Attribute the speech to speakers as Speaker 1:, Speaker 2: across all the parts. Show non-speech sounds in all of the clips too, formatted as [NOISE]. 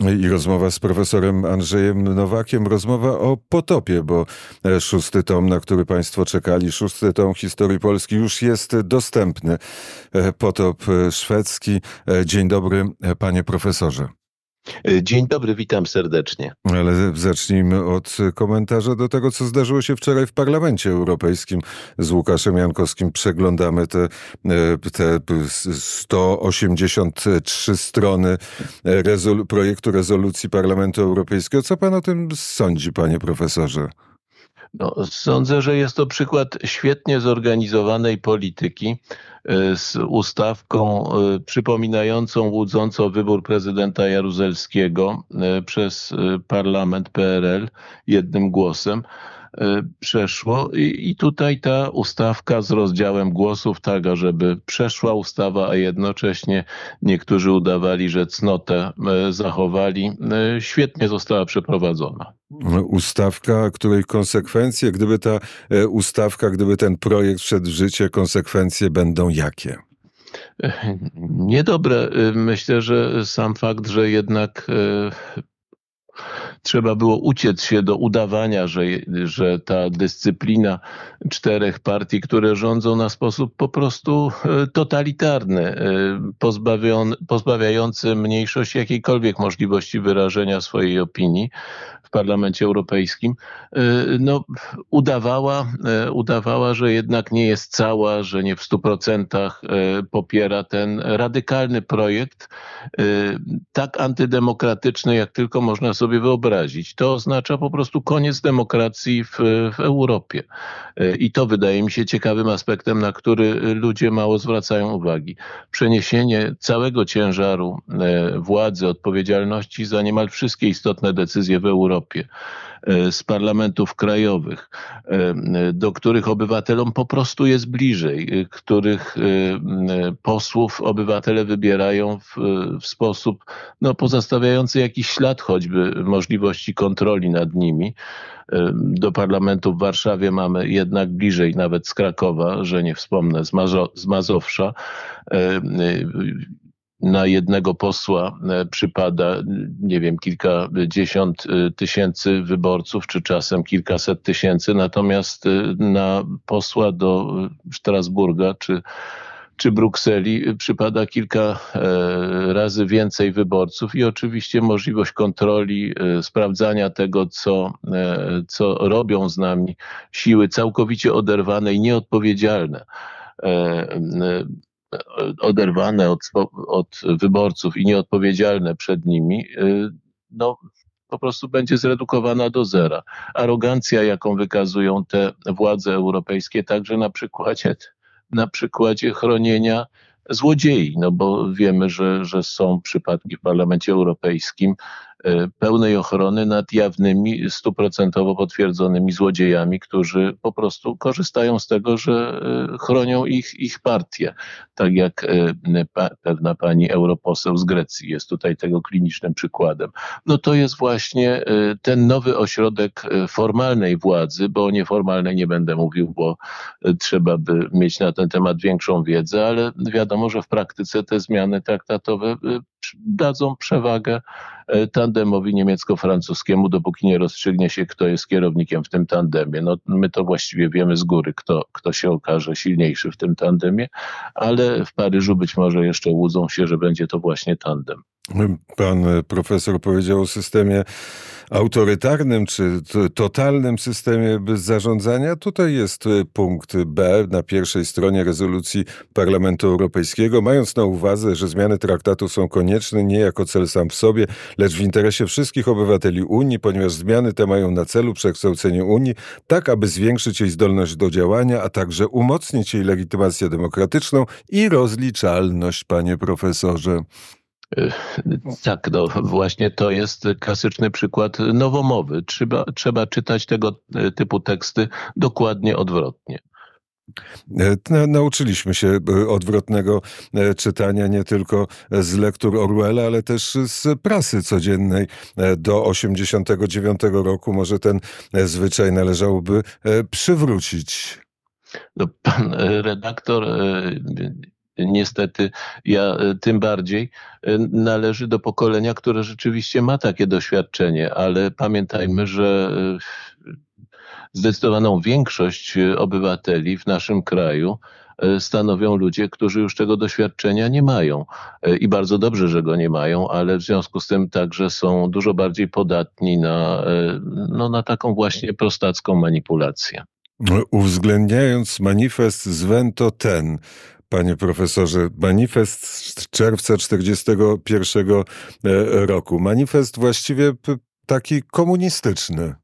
Speaker 1: I rozmowa z profesorem Andrzejem Nowakiem, rozmowa o potopie, bo e, szósty tom, na który Państwo czekali, szósty tom historii Polski już jest dostępny. E, potop szwedzki. Dzień dobry, panie profesorze.
Speaker 2: E, dzień dobry, witam serdecznie.
Speaker 1: Ale zacznijmy od komentarza do tego, co zdarzyło się wczoraj w Parlamencie Europejskim. Z Łukaszem Jankowskim przeglądamy te, e, te 183 strony rezol projektu rezolucji Parlamentu Europejskiego. Co pan o tym sądzi, panie profesorze?
Speaker 2: No, sądzę, że jest to przykład świetnie zorganizowanej polityki e, z ustawką e, przypominającą łudząco wybór prezydenta Jaruzelskiego e, przez parlament PRL jednym głosem. E, przeszło i tutaj ta ustawka z rozdziałem głosów, tak żeby przeszła ustawa, a jednocześnie niektórzy udawali, że cnotę e, zachowali, e, świetnie została przeprowadzona.
Speaker 1: Ustawka, której konsekwencje, gdyby ta ustawka, gdyby ten projekt wszedł w życie, konsekwencje będą jakie?
Speaker 2: Niedobre. Myślę, że sam fakt, że jednak trzeba było uciec się do udawania, że, że ta dyscyplina czterech partii, które rządzą na sposób po prostu e, totalitarny, e, pozbawiający mniejszość jakiejkolwiek możliwości wyrażenia swojej opinii w Parlamencie Europejskim, e, no, udawała, udawała, że jednak nie jest cała, że nie w stu procentach popiera ten radykalny projekt, tak antydemokratyczny, jak tylko można sobie wyobrazić. To oznacza po prostu koniec demokracji w, w Europie. I to wydaje mi się ciekawym aspektem, na który ludzie mało zwracają uwagi. Przeniesienie całego ciężaru władzy, odpowiedzialności za niemal wszystkie istotne decyzje w Europie e, z parlamentów krajowych, do których obywatelom po prostu jest bliżej, których posłów obywatele wybierają w, w sposób no, pozostawiający jakiś ślad choćby możliwości kontroli nad nimi. Do parlamentu w Warszawie mamy jednak bliżej nawet z Krakowa, że nie wspomnę, z, Mazo z Mazowsza na jednego posła e, przypada, nie wiem, kilkadziesiąt e, tysięcy wyborców, czy czasem kilkaset tysięcy, natomiast e, na posła do Strasburga, czy czy Brukseli przypada kilka razy więcej wyborców i oczywiście możliwość kontroli, sprawdzania tego, co, co robią z nami siły całkowicie oderwane i nieodpowiedzialne oderwane od, od wyborców i nieodpowiedzialne przed nimi, no, po prostu będzie zredukowana do zera. Arogancja, jaką wykazują te władze europejskie, także na przykładzie na przykładzie chronienia złodziei, no bo wiemy, że, że są przypadki w Parlamencie Europejskim pełnej ochrony nad jawnymi, stuprocentowo potwierdzonymi złodziejami, którzy po prostu korzystają z tego, że e, chronią ich, ich partię. Tak jak e, pewna pani europoseł z Grecji jest tutaj tego klinicznym przykładem. No to jest właśnie ten nowy ośrodek formalnej władzy, bo o nieformalnej nie będę mówił, bo trzeba by mieć na ten temat większą wiedzę, ale wiadomo, że w praktyce te zmiany traktatowe dadzą przewagę e, tandemowi niemiecko-francuskiemu, dopóki nie rozstrzygnie się, kto jest kierownikiem w tym tandemie. No, my to właściwie wiemy z góry, kto, kto się okaże silniejszy w tym tandemie, ale w Paryżu być może jeszcze łudzą się, że będzie to właśnie tandem.
Speaker 1: Pan profesor powiedział o systemie autorytarnym czy totalnym systemie zarządzania. Tutaj jest e, punkt B na pierwszej stronie rezolucji Parlamentu Europejskiego, mając na uwadze, że zmiany traktatu są konieczne nie jako cel sam w sobie, lecz w interesie wszystkich obywateli Unii, ponieważ zmiany te mają na celu przekształcenie Unii tak, aby zwiększyć jej zdolność do działania, a także umocnić jej legitymację demokratyczną i rozliczalność, panie profesorze.
Speaker 2: Tak, no właśnie to jest klasyczny przykład nowomowy. Trzeba, trzeba czytać tego typu teksty dokładnie odwrotnie.
Speaker 1: E, nauczyliśmy się e, odwrotnego e, czytania nie tylko z lektur Orwella, ale też z prasy codziennej do 89 roku. Może ten zwyczaj należałoby przywrócić.
Speaker 2: No, pan redaktor niestety ja tym bardziej, należy do pokolenia, które rzeczywiście ma takie doświadczenie, ale pamiętajmy, że zdecydowaną większość obywateli w naszym kraju E, stanowią ludzie, którzy już tego doświadczenia nie mają. E, I bardzo dobrze, że go nie mają, ale w związku z tym także są dużo bardziej podatni na, e, no, na taką właśnie prostacką manipulację.
Speaker 1: Uwzględniając manifest z Vento ten, panie profesorze, manifest z czerwca 1941 roku, manifest właściwie taki komunistyczny.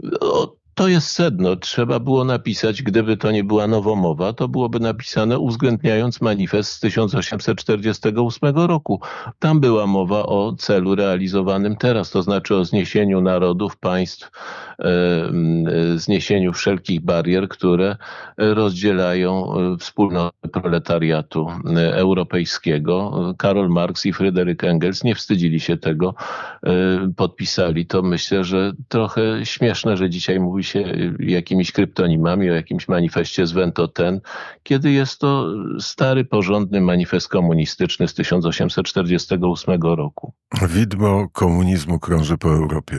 Speaker 2: No, to jest sedno. Trzeba było napisać, gdyby to nie była nowomowa, to byłoby napisane uwzględniając manifest z 1848 roku. Tam była mowa o celu realizowanym teraz, to znaczy o zniesieniu narodów, państw, e, zniesieniu wszelkich barier, które rozdzielają e, wspólnotę proletariatu e, europejskiego. Karol Marx i Fryderyk Engels nie wstydzili się tego, podpisali to. Myślę, że trochę śmieszne, że dzisiaj mówi się jakimiś kryptonimami, o jakimś manifestie z Ventoten, kiedy jest to stary, porządny manifest komunistyczny z 1848 roku.
Speaker 1: Widmo komunizmu krąży po Europie.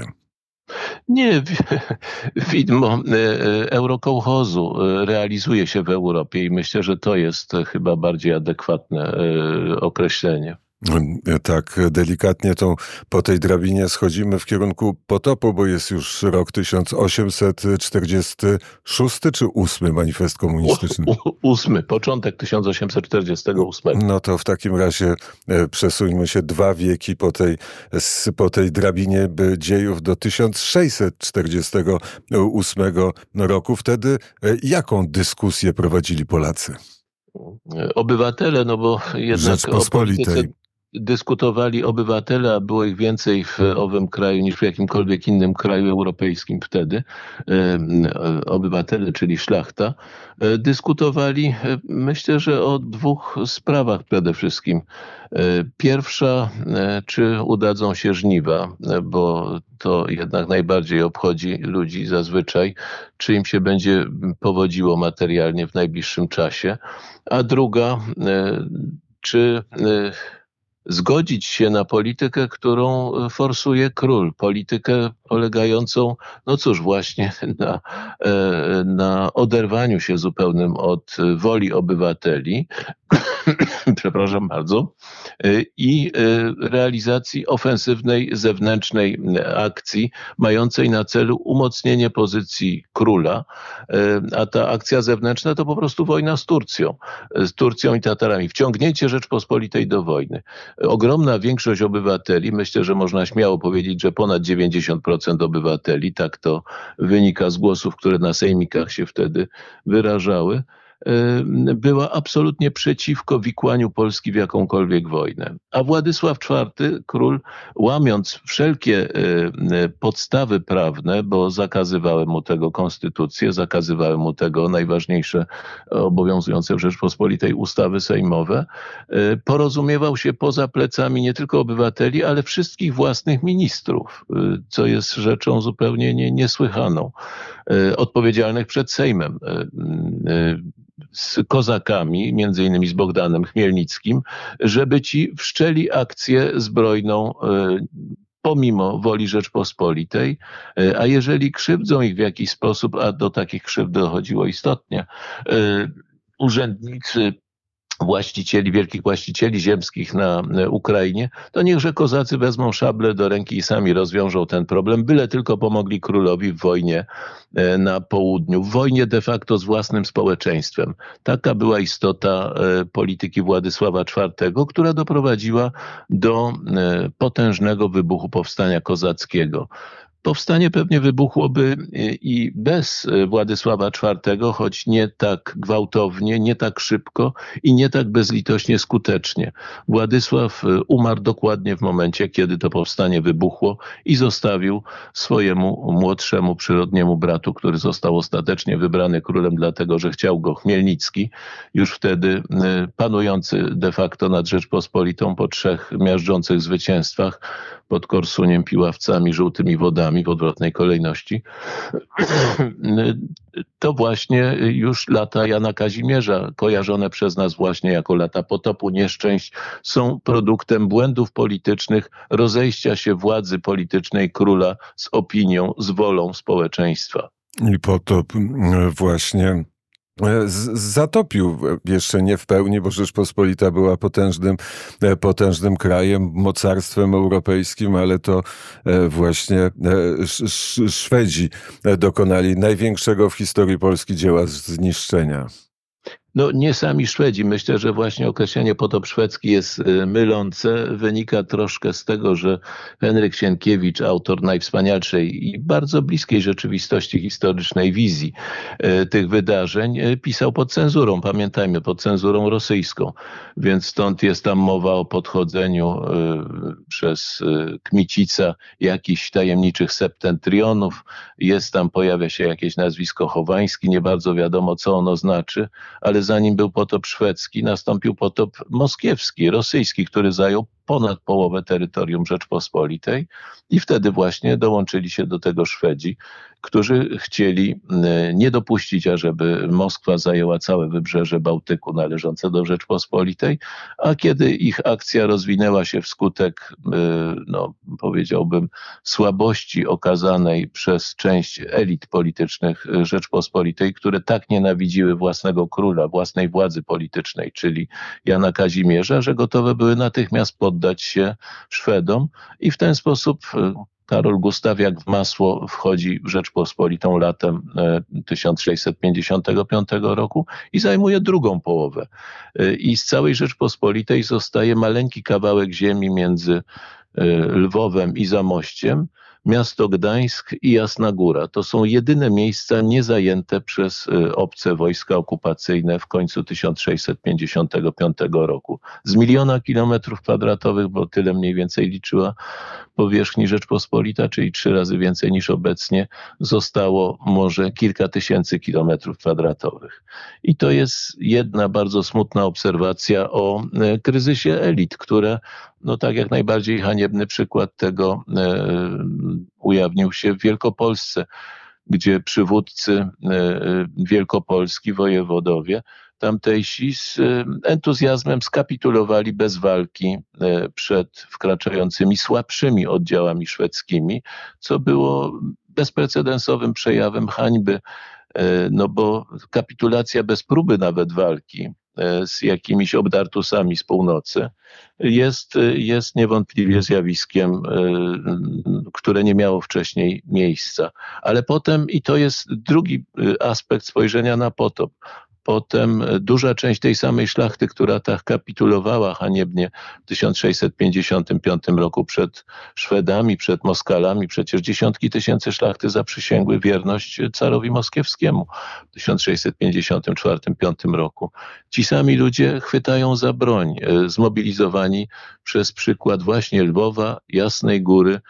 Speaker 2: Nie, [LAUGHS] widmo y, y, eurokołchozu realizuje się w Europie i myślę, że to jest chyba bardziej adekwatne określenie.
Speaker 1: Tak, delikatnie tą, po tej drabinie schodzimy w kierunku potopu, bo jest już rok 1846 czy ósmy manifest komunistyczny?
Speaker 2: Ósmy, początek 1848.
Speaker 1: No to w takim razie e, przesuńmy się dwa wieki po tej, po tej drabinie dziejów do 1648 roku. Wtedy e, jaką dyskusję prowadzili Polacy?
Speaker 2: Obywatele, no bo jednak
Speaker 1: Rzeczpospolitej
Speaker 2: dyskutowali obywatele, a było ich więcej w owym kraju niż w jakimkolwiek innym kraju europejskim wtedy, obywatele, czyli szlachta, e, dyskutowali e, myślę, że o dwóch sprawach przede wszystkim. E, pierwsza, czy udadzą się żniwa, bo to jednak najbardziej obchodzi ludzi zazwyczaj, czy im się będzie powodziło materialnie w najbliższym czasie. A druga, czy zgodzić się na politykę, którą e, forsuje król. Politykę polegającą, no cóż, właśnie [LAUGHS] na, e, na oderwaniu się zupełnym od woli obywateli, [COUGHS] przepraszam bardzo, e, i realizacji ofensywnej zewnętrznej akcji mającej na celu umocnienie pozycji króla, a ta akcja zewnętrzna to po prostu wojna z Turcją, z Turcją i Tatarami, wciągnięcie Rzeczpospolitej do wojny ogromna większość obywateli, myślę, że można śmiało powiedzieć, że ponad 90% obywateli, tak to wynika z głosów, które na sejmikach się wtedy wyrażały, była absolutnie przeciwko wikłaniu Polski w jakąkolwiek wojnę. A Władysław IV, król, łamiąc wszelkie podstawy prawne, bo zakazywały mu tego konstytucje, zakazywały mu tego najważniejsze obowiązujące w Rzeczpospolitej ustawy sejmowe, porozumiewał się poza plecami nie tylko obywateli, ale wszystkich własnych ministrów, co jest rzeczą zupełnie niesłychaną, odpowiedzialnych przed Sejmem. Z kozakami, między innymi z Bogdanem Chmielnickim, żeby ci wszczeli akcję zbrojną e, pomimo woli Rzeczpospolitej, e, a jeżeli krzywdzą ich w jakiś sposób, a do takich krzywd dochodziło istotnie, e, urzędnicy właścicieli, wielkich właścicieli ziemskich na Ukrainie, to niechże kozacy wezmą szable do ręki i sami rozwiążą ten problem, byle tylko pomogli królowi w wojnie e, na południu, w wojnie de facto z własnym społeczeństwem. Taka była istota e, polityki Władysława IV, która doprowadziła do e, potężnego wybuchu powstania kozackiego. Powstanie pewnie wybuchłoby i bez Władysława IV, choć nie tak gwałtownie, nie tak szybko i nie tak bezlitośnie skutecznie. Władysław e, umarł dokładnie w momencie, kiedy to powstanie wybuchło i zostawił swojemu młodszemu przyrodniemu bratu, który został ostatecznie wybrany królem, dlatego że chciał go Chmielnicki, już wtedy e, panujący de facto nad Rzeczpospolitą po trzech miażdżących zwycięstwach, pod Korsuniem, Piławcami, Żółtymi Wodami w odwrotnej kolejności, [CLEARS THROAT] to właśnie już lata Jana Kazimierza, kojarzone przez nas właśnie jako lata potopu, nieszczęść, są produktem błędów politycznych, rozejścia się władzy politycznej króla z opinią, z wolą społeczeństwa.
Speaker 1: I potop właśnie E, zatopił jeszcze nie w pełni, bo Rzeczpospolita była potężnym, e, potężnym krajem, mocarstwem europejskim, ale to e, właśnie Szwedzi dokonali największego w historii Polski dzieła zniszczenia.
Speaker 2: No nie sami Szwedzi. Myślę, że właśnie określenie potop szwedzki jest y, mylące. Wynika troszkę z tego, że Henryk Sienkiewicz, autor najwspanialszej i bardzo bliskiej rzeczywistości historycznej wizji y, tych wydarzeń, y, pisał pod cenzurą. Pamiętajmy, pod cenzurą rosyjską. Więc stąd jest tam mowa o podchodzeniu przez Kmicica jakichś tajemniczych septentrionów. Jest tam, pojawia się jakieś nazwisko Chowański, nie bardzo wiadomo, co ono znaczy, ale zanim był potop szwedzki, nastąpił potop moskiewski, rosyjski, który zajął ponad połowę terytorium Rzeczpospolitej i wtedy właśnie dołączyli się do tego Szwedzi, którzy chcieli e, nie dopuścić, ażeby Moskwa zajęła całe wybrzeże Bałtyku należące do Rzeczpospolitej, a kiedy ich akcja rozwinęła się wskutek, e, no, powiedziałbym, słabości okazanej przez część elit politycznych Rzeczpospolitej, które tak nienawidziły własnego króla, własnej władzy politycznej, czyli Jana Kazimierza, że gotowe były natychmiast poddać się Szwedom i w ten sposób e, Karol Gustawiak w masło wchodzi w Rzeczpospolitą latem 1655 e, roku i zajmuje drugą połowę. E, I z całej Rzeczpospolitej zostaje maleńki kawałek ziemi między Lwowem i Zamościem, miasto Gdańsk i Jasna Góra. To są jedyne miejsca niezajęte przez y, obce wojska okupacyjne w końcu 1655 roku. Z miliona kilometrów kwadratowych, bo tyle mniej więcej liczyła powierzchni Rzeczpospolita, czyli trzy razy więcej niż obecnie, zostało może kilka tysięcy kilometrów kwadratowych. I to jest jedna bardzo smutna obserwacja o y, kryzysie elit, które no tak jak najbardziej haniebny przykład tego e, ujawnił się w Wielkopolsce, gdzie przywódcy e, Wielkopolski, wojewodowie, tamtejsi z e, entuzjazmem skapitulowali bez walki przed wkraczającymi słabszymi oddziałami szwedzkimi, co było bezprecedensowym przejawem hańby, no bo kapitulacja bez próby nawet walki z jakimiś obdartusami z północy, jest, jest niewątpliwie zjawiskiem, e, które nie miało wcześniej miejsca. Ale potem, i to jest drugi e, aspekt spojrzenia na potop, Potem duża część tej samej szlachty, która tak kapitulowała haniebnie w 1655 roku przed Szwedami, przed Moskalami, przecież dziesiątki tysięcy szlachty zaprzysięgły wierność carowi moskiewskiemu w 1654-5 roku. Ci sami ludzie chwytają za broń, e, zmobilizowani przez przykład właśnie Lwowa, Jasnej Góry,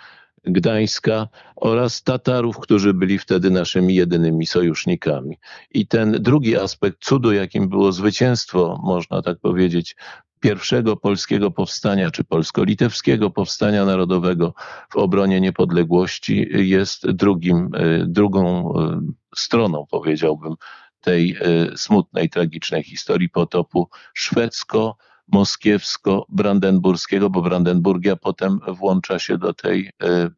Speaker 2: Gdańska oraz Tatarów, którzy byli wtedy naszymi jedynymi sojusznikami. I ten drugi aspekt cudu, jakim było zwycięstwo, można tak powiedzieć, pierwszego polskiego powstania, czy polsko-litewskiego powstania narodowego w obronie niepodległości, jest drugim, e, drugą e, stroną, powiedziałbym, tej e, smutnej, tragicznej historii potopu szwedzko- moskiewsko-brandenburskiego, bo Brandenburgia potem włącza się do tej e, e,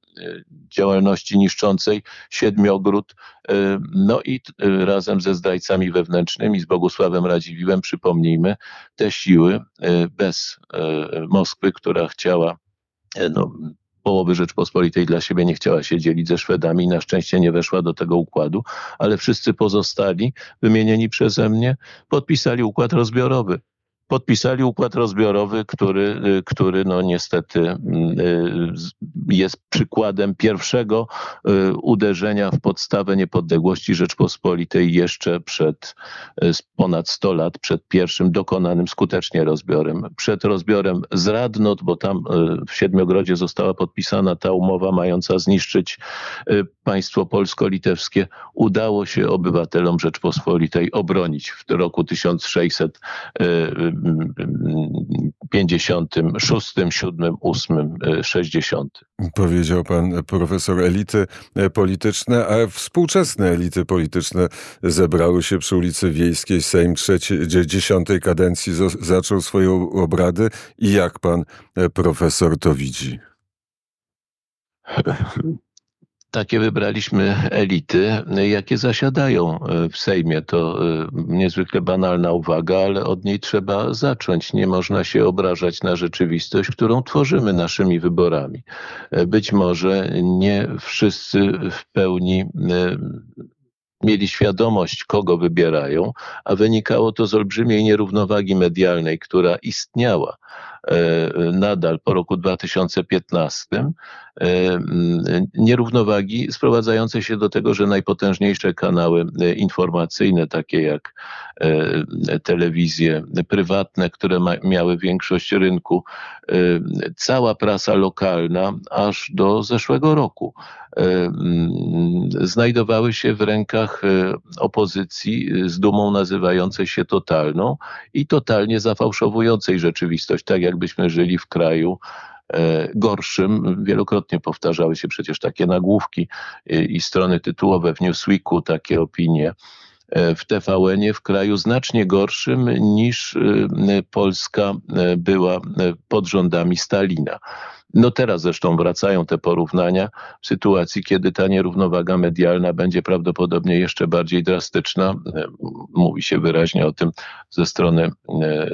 Speaker 2: działalności niszczącej Siedmiogród. E, no i razem ze zdrajcami wewnętrznymi, z Bogusławem Radziwiłem, przypomnijmy, te siły bez Moskwy, która chciała no, połowy Rzeczpospolitej dla siebie nie chciała się dzielić ze Szwedami. Na szczęście nie weszła do tego układu, ale wszyscy pozostali, wymienieni przeze mnie, podpisali układ rozbiorowy podpisali układ rozbiorowy, który, y, który no niestety y, jest przykładem pierwszego uderzenia w podstawę niepodległości Rzeczpospolitej jeszcze przed ponad 100 lat, przed pierwszym dokonanym skutecznie rozbiorem. Przed rozbiorem z Radnot, bo tam w Siedmiogrodzie została podpisana ta umowa mająca zniszczyć państwo polsko-litewskie, udało się obywatelom Rzeczpospolitej obronić w roku 1656, 7, 8, 60.
Speaker 1: Powiedział pan profesor elity polityczne, a współczesne elity polityczne zebrały się przy ulicy Wiejskiej. Sejm trzeciej, dziesiątej kadencji zaczął swoje obrady i jak pan profesor to widzi? [LAUGHS]
Speaker 2: takie wybraliśmy elity, jakie zasiadają e, w Sejmie. To e, niezwykle banalna uwaga, ale od niej trzeba zacząć. Nie można się obrażać na rzeczywistość, którą tworzymy naszymi wyborami. E, być może nie wszyscy w pełni mieli świadomość, kogo wybierają, a wynikało to z olbrzymiej nierównowagi medialnej, która istniała nadal po roku 2015 E, nierównowagi sprowadzające się do tego, że najpotężniejsze kanały e, informacyjne, takie jak e, telewizje prywatne, które miały większość rynku, cała prasa lokalna aż do zeszłego roku znajdowały się w rękach opozycji z dumą nazywającej się totalną i totalnie zafałszowującej rzeczywistość, tak jakbyśmy żyli w kraju, E, gorszym. Wielokrotnie powtarzały się przecież takie nagłówki e, i strony tytułowe w Newsweeku, takie opinie e, w TVN-ie w kraju znacznie gorszym niż Polska była pod rządami Stalina. No teraz zresztą wracają te porównania w sytuacji, kiedy ta nierównowaga medialna będzie prawdopodobnie jeszcze bardziej drastyczna. E, mówi się wyraźnie o tym ze strony e,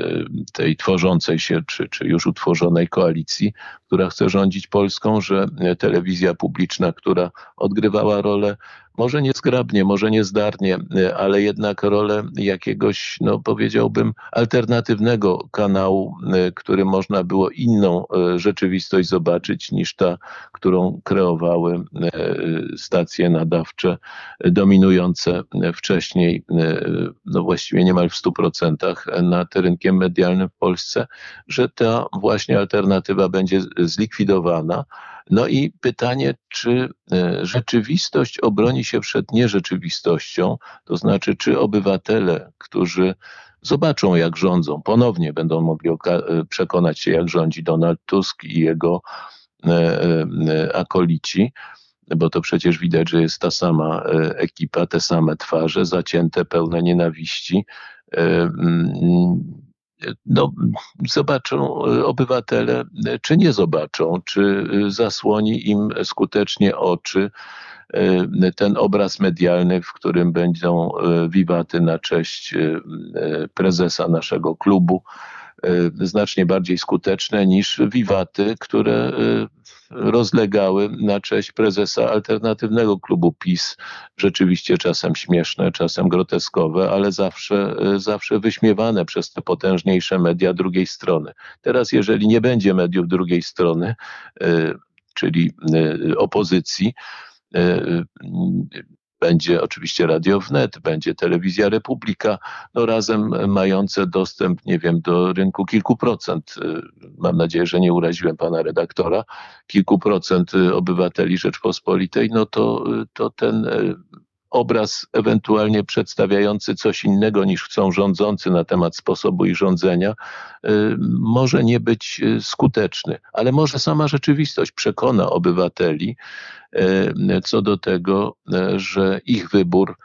Speaker 2: tej tworzącej się, czy, czy już utworzonej koalicji, która chce rządzić Polską, że telewizja publiczna, która odgrywała rolę może niezgrabnie, może niezdarnie, e, ale jednak rolę jakiegoś, no powiedziałbym, alternatywnego kanału, e, który można było inną e, rzeczywistość zobaczyć niż ta, którą kreowały stacje nadawcze dominujące wcześniej, no właściwie niemal w 100% nad rynkiem medialnym w Polsce, że ta właśnie alternatywa będzie zlikwidowana no i pytanie, czy e, rzeczywistość obroni się przed nierzeczywistością, to znaczy, czy obywatele, którzy zobaczą, jak rządzą, ponownie będą mogli e, przekonać się, jak rządzi Donald Tusk i jego e, akolici, bo to przecież widać, że jest ta sama ekipa, te same twarze, zacięte, pełne nienawiści no, zobaczą e, obywatele, e, czy nie zobaczą, czy e, zasłoni im skutecznie oczy ten obraz medialny, w którym będą wiwaty na cześć prezesa naszego klubu, znacznie bardziej skuteczne niż wiwaty, które rozlegały na cześć prezesa alternatywnego klubu PiS. Rzeczywiście czasem śmieszne, czasem groteskowe, ale zawsze, zawsze wyśmiewane przez te potężniejsze media drugiej strony. Teraz, jeżeli nie będzie mediów drugiej strony, y, czyli y, opozycji, y, będzie oczywiście Radio Wnet, będzie Telewizja Republika, no razem mające dostęp, nie wiem, do rynku kilku procent, y, mam nadzieję, że nie uraziłem pana redaktora, kilku procent y, obywateli Rzeczpospolitej, no to, y, to ten obraz ewentualnie przedstawiający coś innego niż chcą rządzący na temat sposobu ich rządzenia, może nie być skuteczny, ale może sama rzeczywistość przekona obywateli, E, co do tego, że ich wybór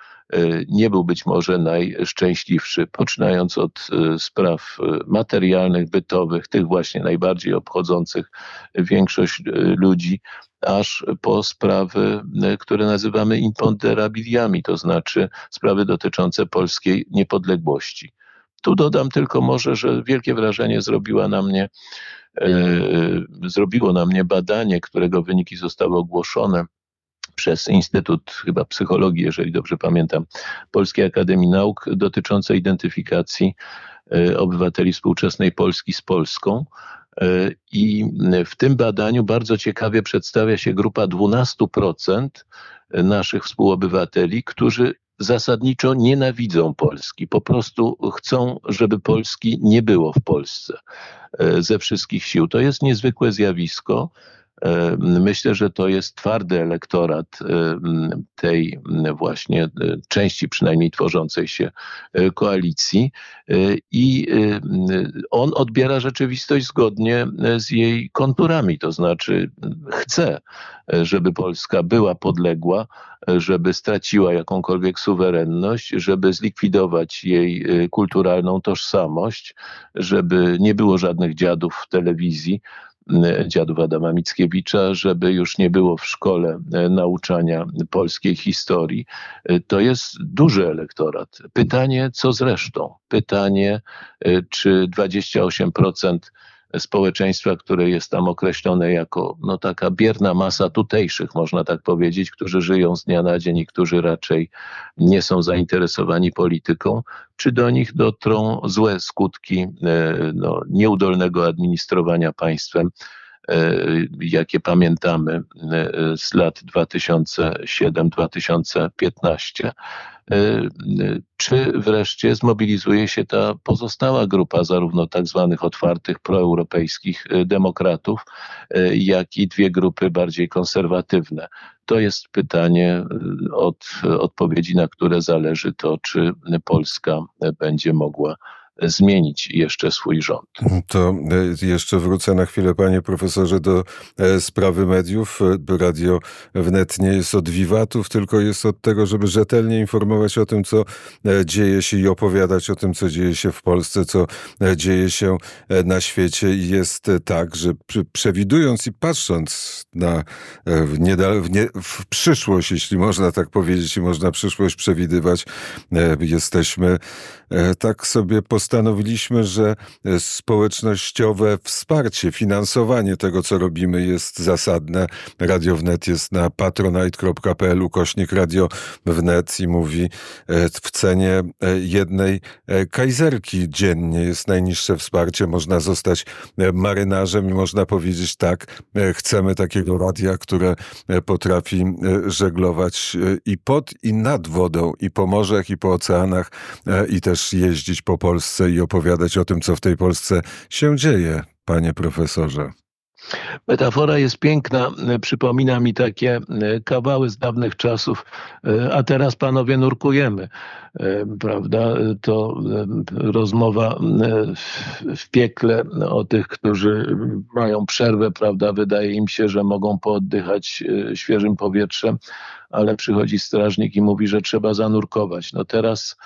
Speaker 2: nie był być może najszczęśliwszy, poczynając od spraw materialnych, bytowych, tych właśnie najbardziej obchodzących większość ludzi, aż po sprawy, które nazywamy imponderabiliami, to znaczy sprawy dotyczące polskiej niepodległości. Tu dodam tylko może, że wielkie wrażenie zrobiła na mnie E, zrobiło na mnie badanie, którego wyniki zostały ogłoszone przez Instytut chyba Psychologii, jeżeli dobrze pamiętam, Polskiej Akademii Nauk dotyczące identyfikacji e, obywateli współczesnej Polski z Polską. I w tym badaniu bardzo ciekawie przedstawia się grupa 12% naszych współobywateli, którzy zasadniczo nienawidzą Polski. Po prostu chcą, żeby Polski nie było w Polsce ze wszystkich sił. To jest niezwykłe zjawisko. E, myślę, że to jest twardy elektorat e, tej właśnie e, części przynajmniej tworzącej się koalicji i on odbiera rzeczywistość zgodnie z jej konturami, to znaczy chce, żeby Polska była podległa, żeby straciła jakąkolwiek suwerenność, żeby zlikwidować jej kulturalną tożsamość, żeby nie było żadnych dziadów w telewizji, dziadów Adama Mickiewicza, żeby już nie było w szkole e, nauczania polskiej historii. E, to jest duży elektorat. Pytanie, co zresztą? Pytanie, e, czy 28% społeczeństwa, które jest tam określone jako no, taka bierna masa tutejszych, można tak powiedzieć, którzy żyją z dnia na dzień i którzy raczej nie są zainteresowani polityką, czy do nich dotrą złe skutki e, no, nieudolnego administrowania państwem jakie pamiętamy e, z lat 2007-2015. E, e, czy wreszcie zmobilizuje się ta pozostała grupa zarówno tak zwanych otwartych proeuropejskich e, demokratów, jak i dwie grupy bardziej konserwatywne. To jest pytanie, od odpowiedzi na które zależy to, czy Polska będzie mogła zmienić jeszcze swój rząd.
Speaker 1: To e, jeszcze wrócę na chwilę, panie profesorze, do e, sprawy mediów. E, Radio wnet nie jest od wiwatów, tylko jest od tego, żeby rzetelnie informować o tym, co dzieje się i opowiadać o tym, co dzieje się w Polsce, co dzieje się na świecie. I jest tak, że przewidując i patrząc na w, niedal, w, nie, w przyszłość, jeśli można tak powiedzieć, i można przyszłość przewidywać, jesteśmy tak sobie postawieni postanowiliśmy, że e, społecznościowe wsparcie, finansowanie tego, co robimy jest zasadne. Radio Wnet jest na patronite.pl ukośnik Radio Wnet i mówi e, w cenie e, jednej kajzerki dziennie jest najniższe wsparcie. Można zostać marynarzem i można powiedzieć tak, chcemy takiego radia, które potrafi żeglować i pod i nad wodą, i po morzach, i po oceanach, i też jeździć po Polsce Polsce i opowiadać o tym, co w tej Polsce się dzieje, panie profesorze.
Speaker 2: Metafora jest piękna, przypomina mi takie e, kawały z dawnych czasów, e, a teraz panowie nurkujemy, e, prawda? To rozmowa w piekle o tych, którzy mają przerwę, prawda? Wydaje im się, że mogą pooddychać świeżym powietrzem, ale przychodzi strażnik i mówi, że trzeba zanurkować. No teraz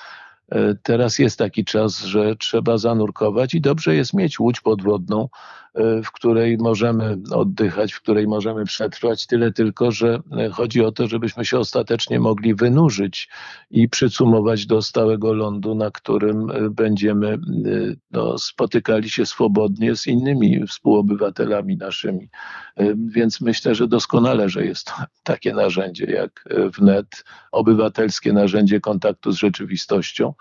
Speaker 2: teraz jest taki czas, że trzeba zanurkować i dobrze jest mieć łódź podwodną, E, w której możemy oddychać, w której możemy przetrwać, tyle tylko, że e, chodzi o to, żebyśmy się ostatecznie mogli wynurzyć i przycumować do stałego lądu, na którym e, będziemy no, spotykali się swobodnie z innymi współobywatelami naszymi. Więc myślę, że doskonale, że jest [LAUGHS] takie narzędzie jak wnet, obywatelskie narzędzie kontaktu z rzeczywistością,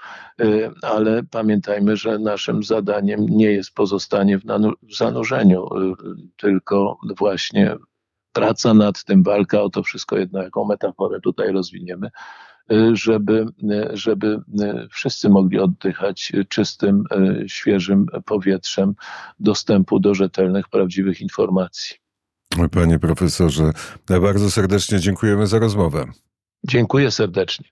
Speaker 2: ale pamiętajmy, że naszym zadaniem nie jest pozostanie w zanurzeniu zanurzeniu, y, tylko właśnie praca nad tym, walka o to wszystko jedno, jaką metaforę tutaj rozwiniemy, y, żeby, y, żeby wszyscy mogli oddychać czystym, świeżym powietrzem dostępu do rzetelnych, prawdziwych informacji.
Speaker 1: Panie profesorze, bardzo serdecznie dziękujemy za rozmowę.
Speaker 2: Dziękuję serdecznie.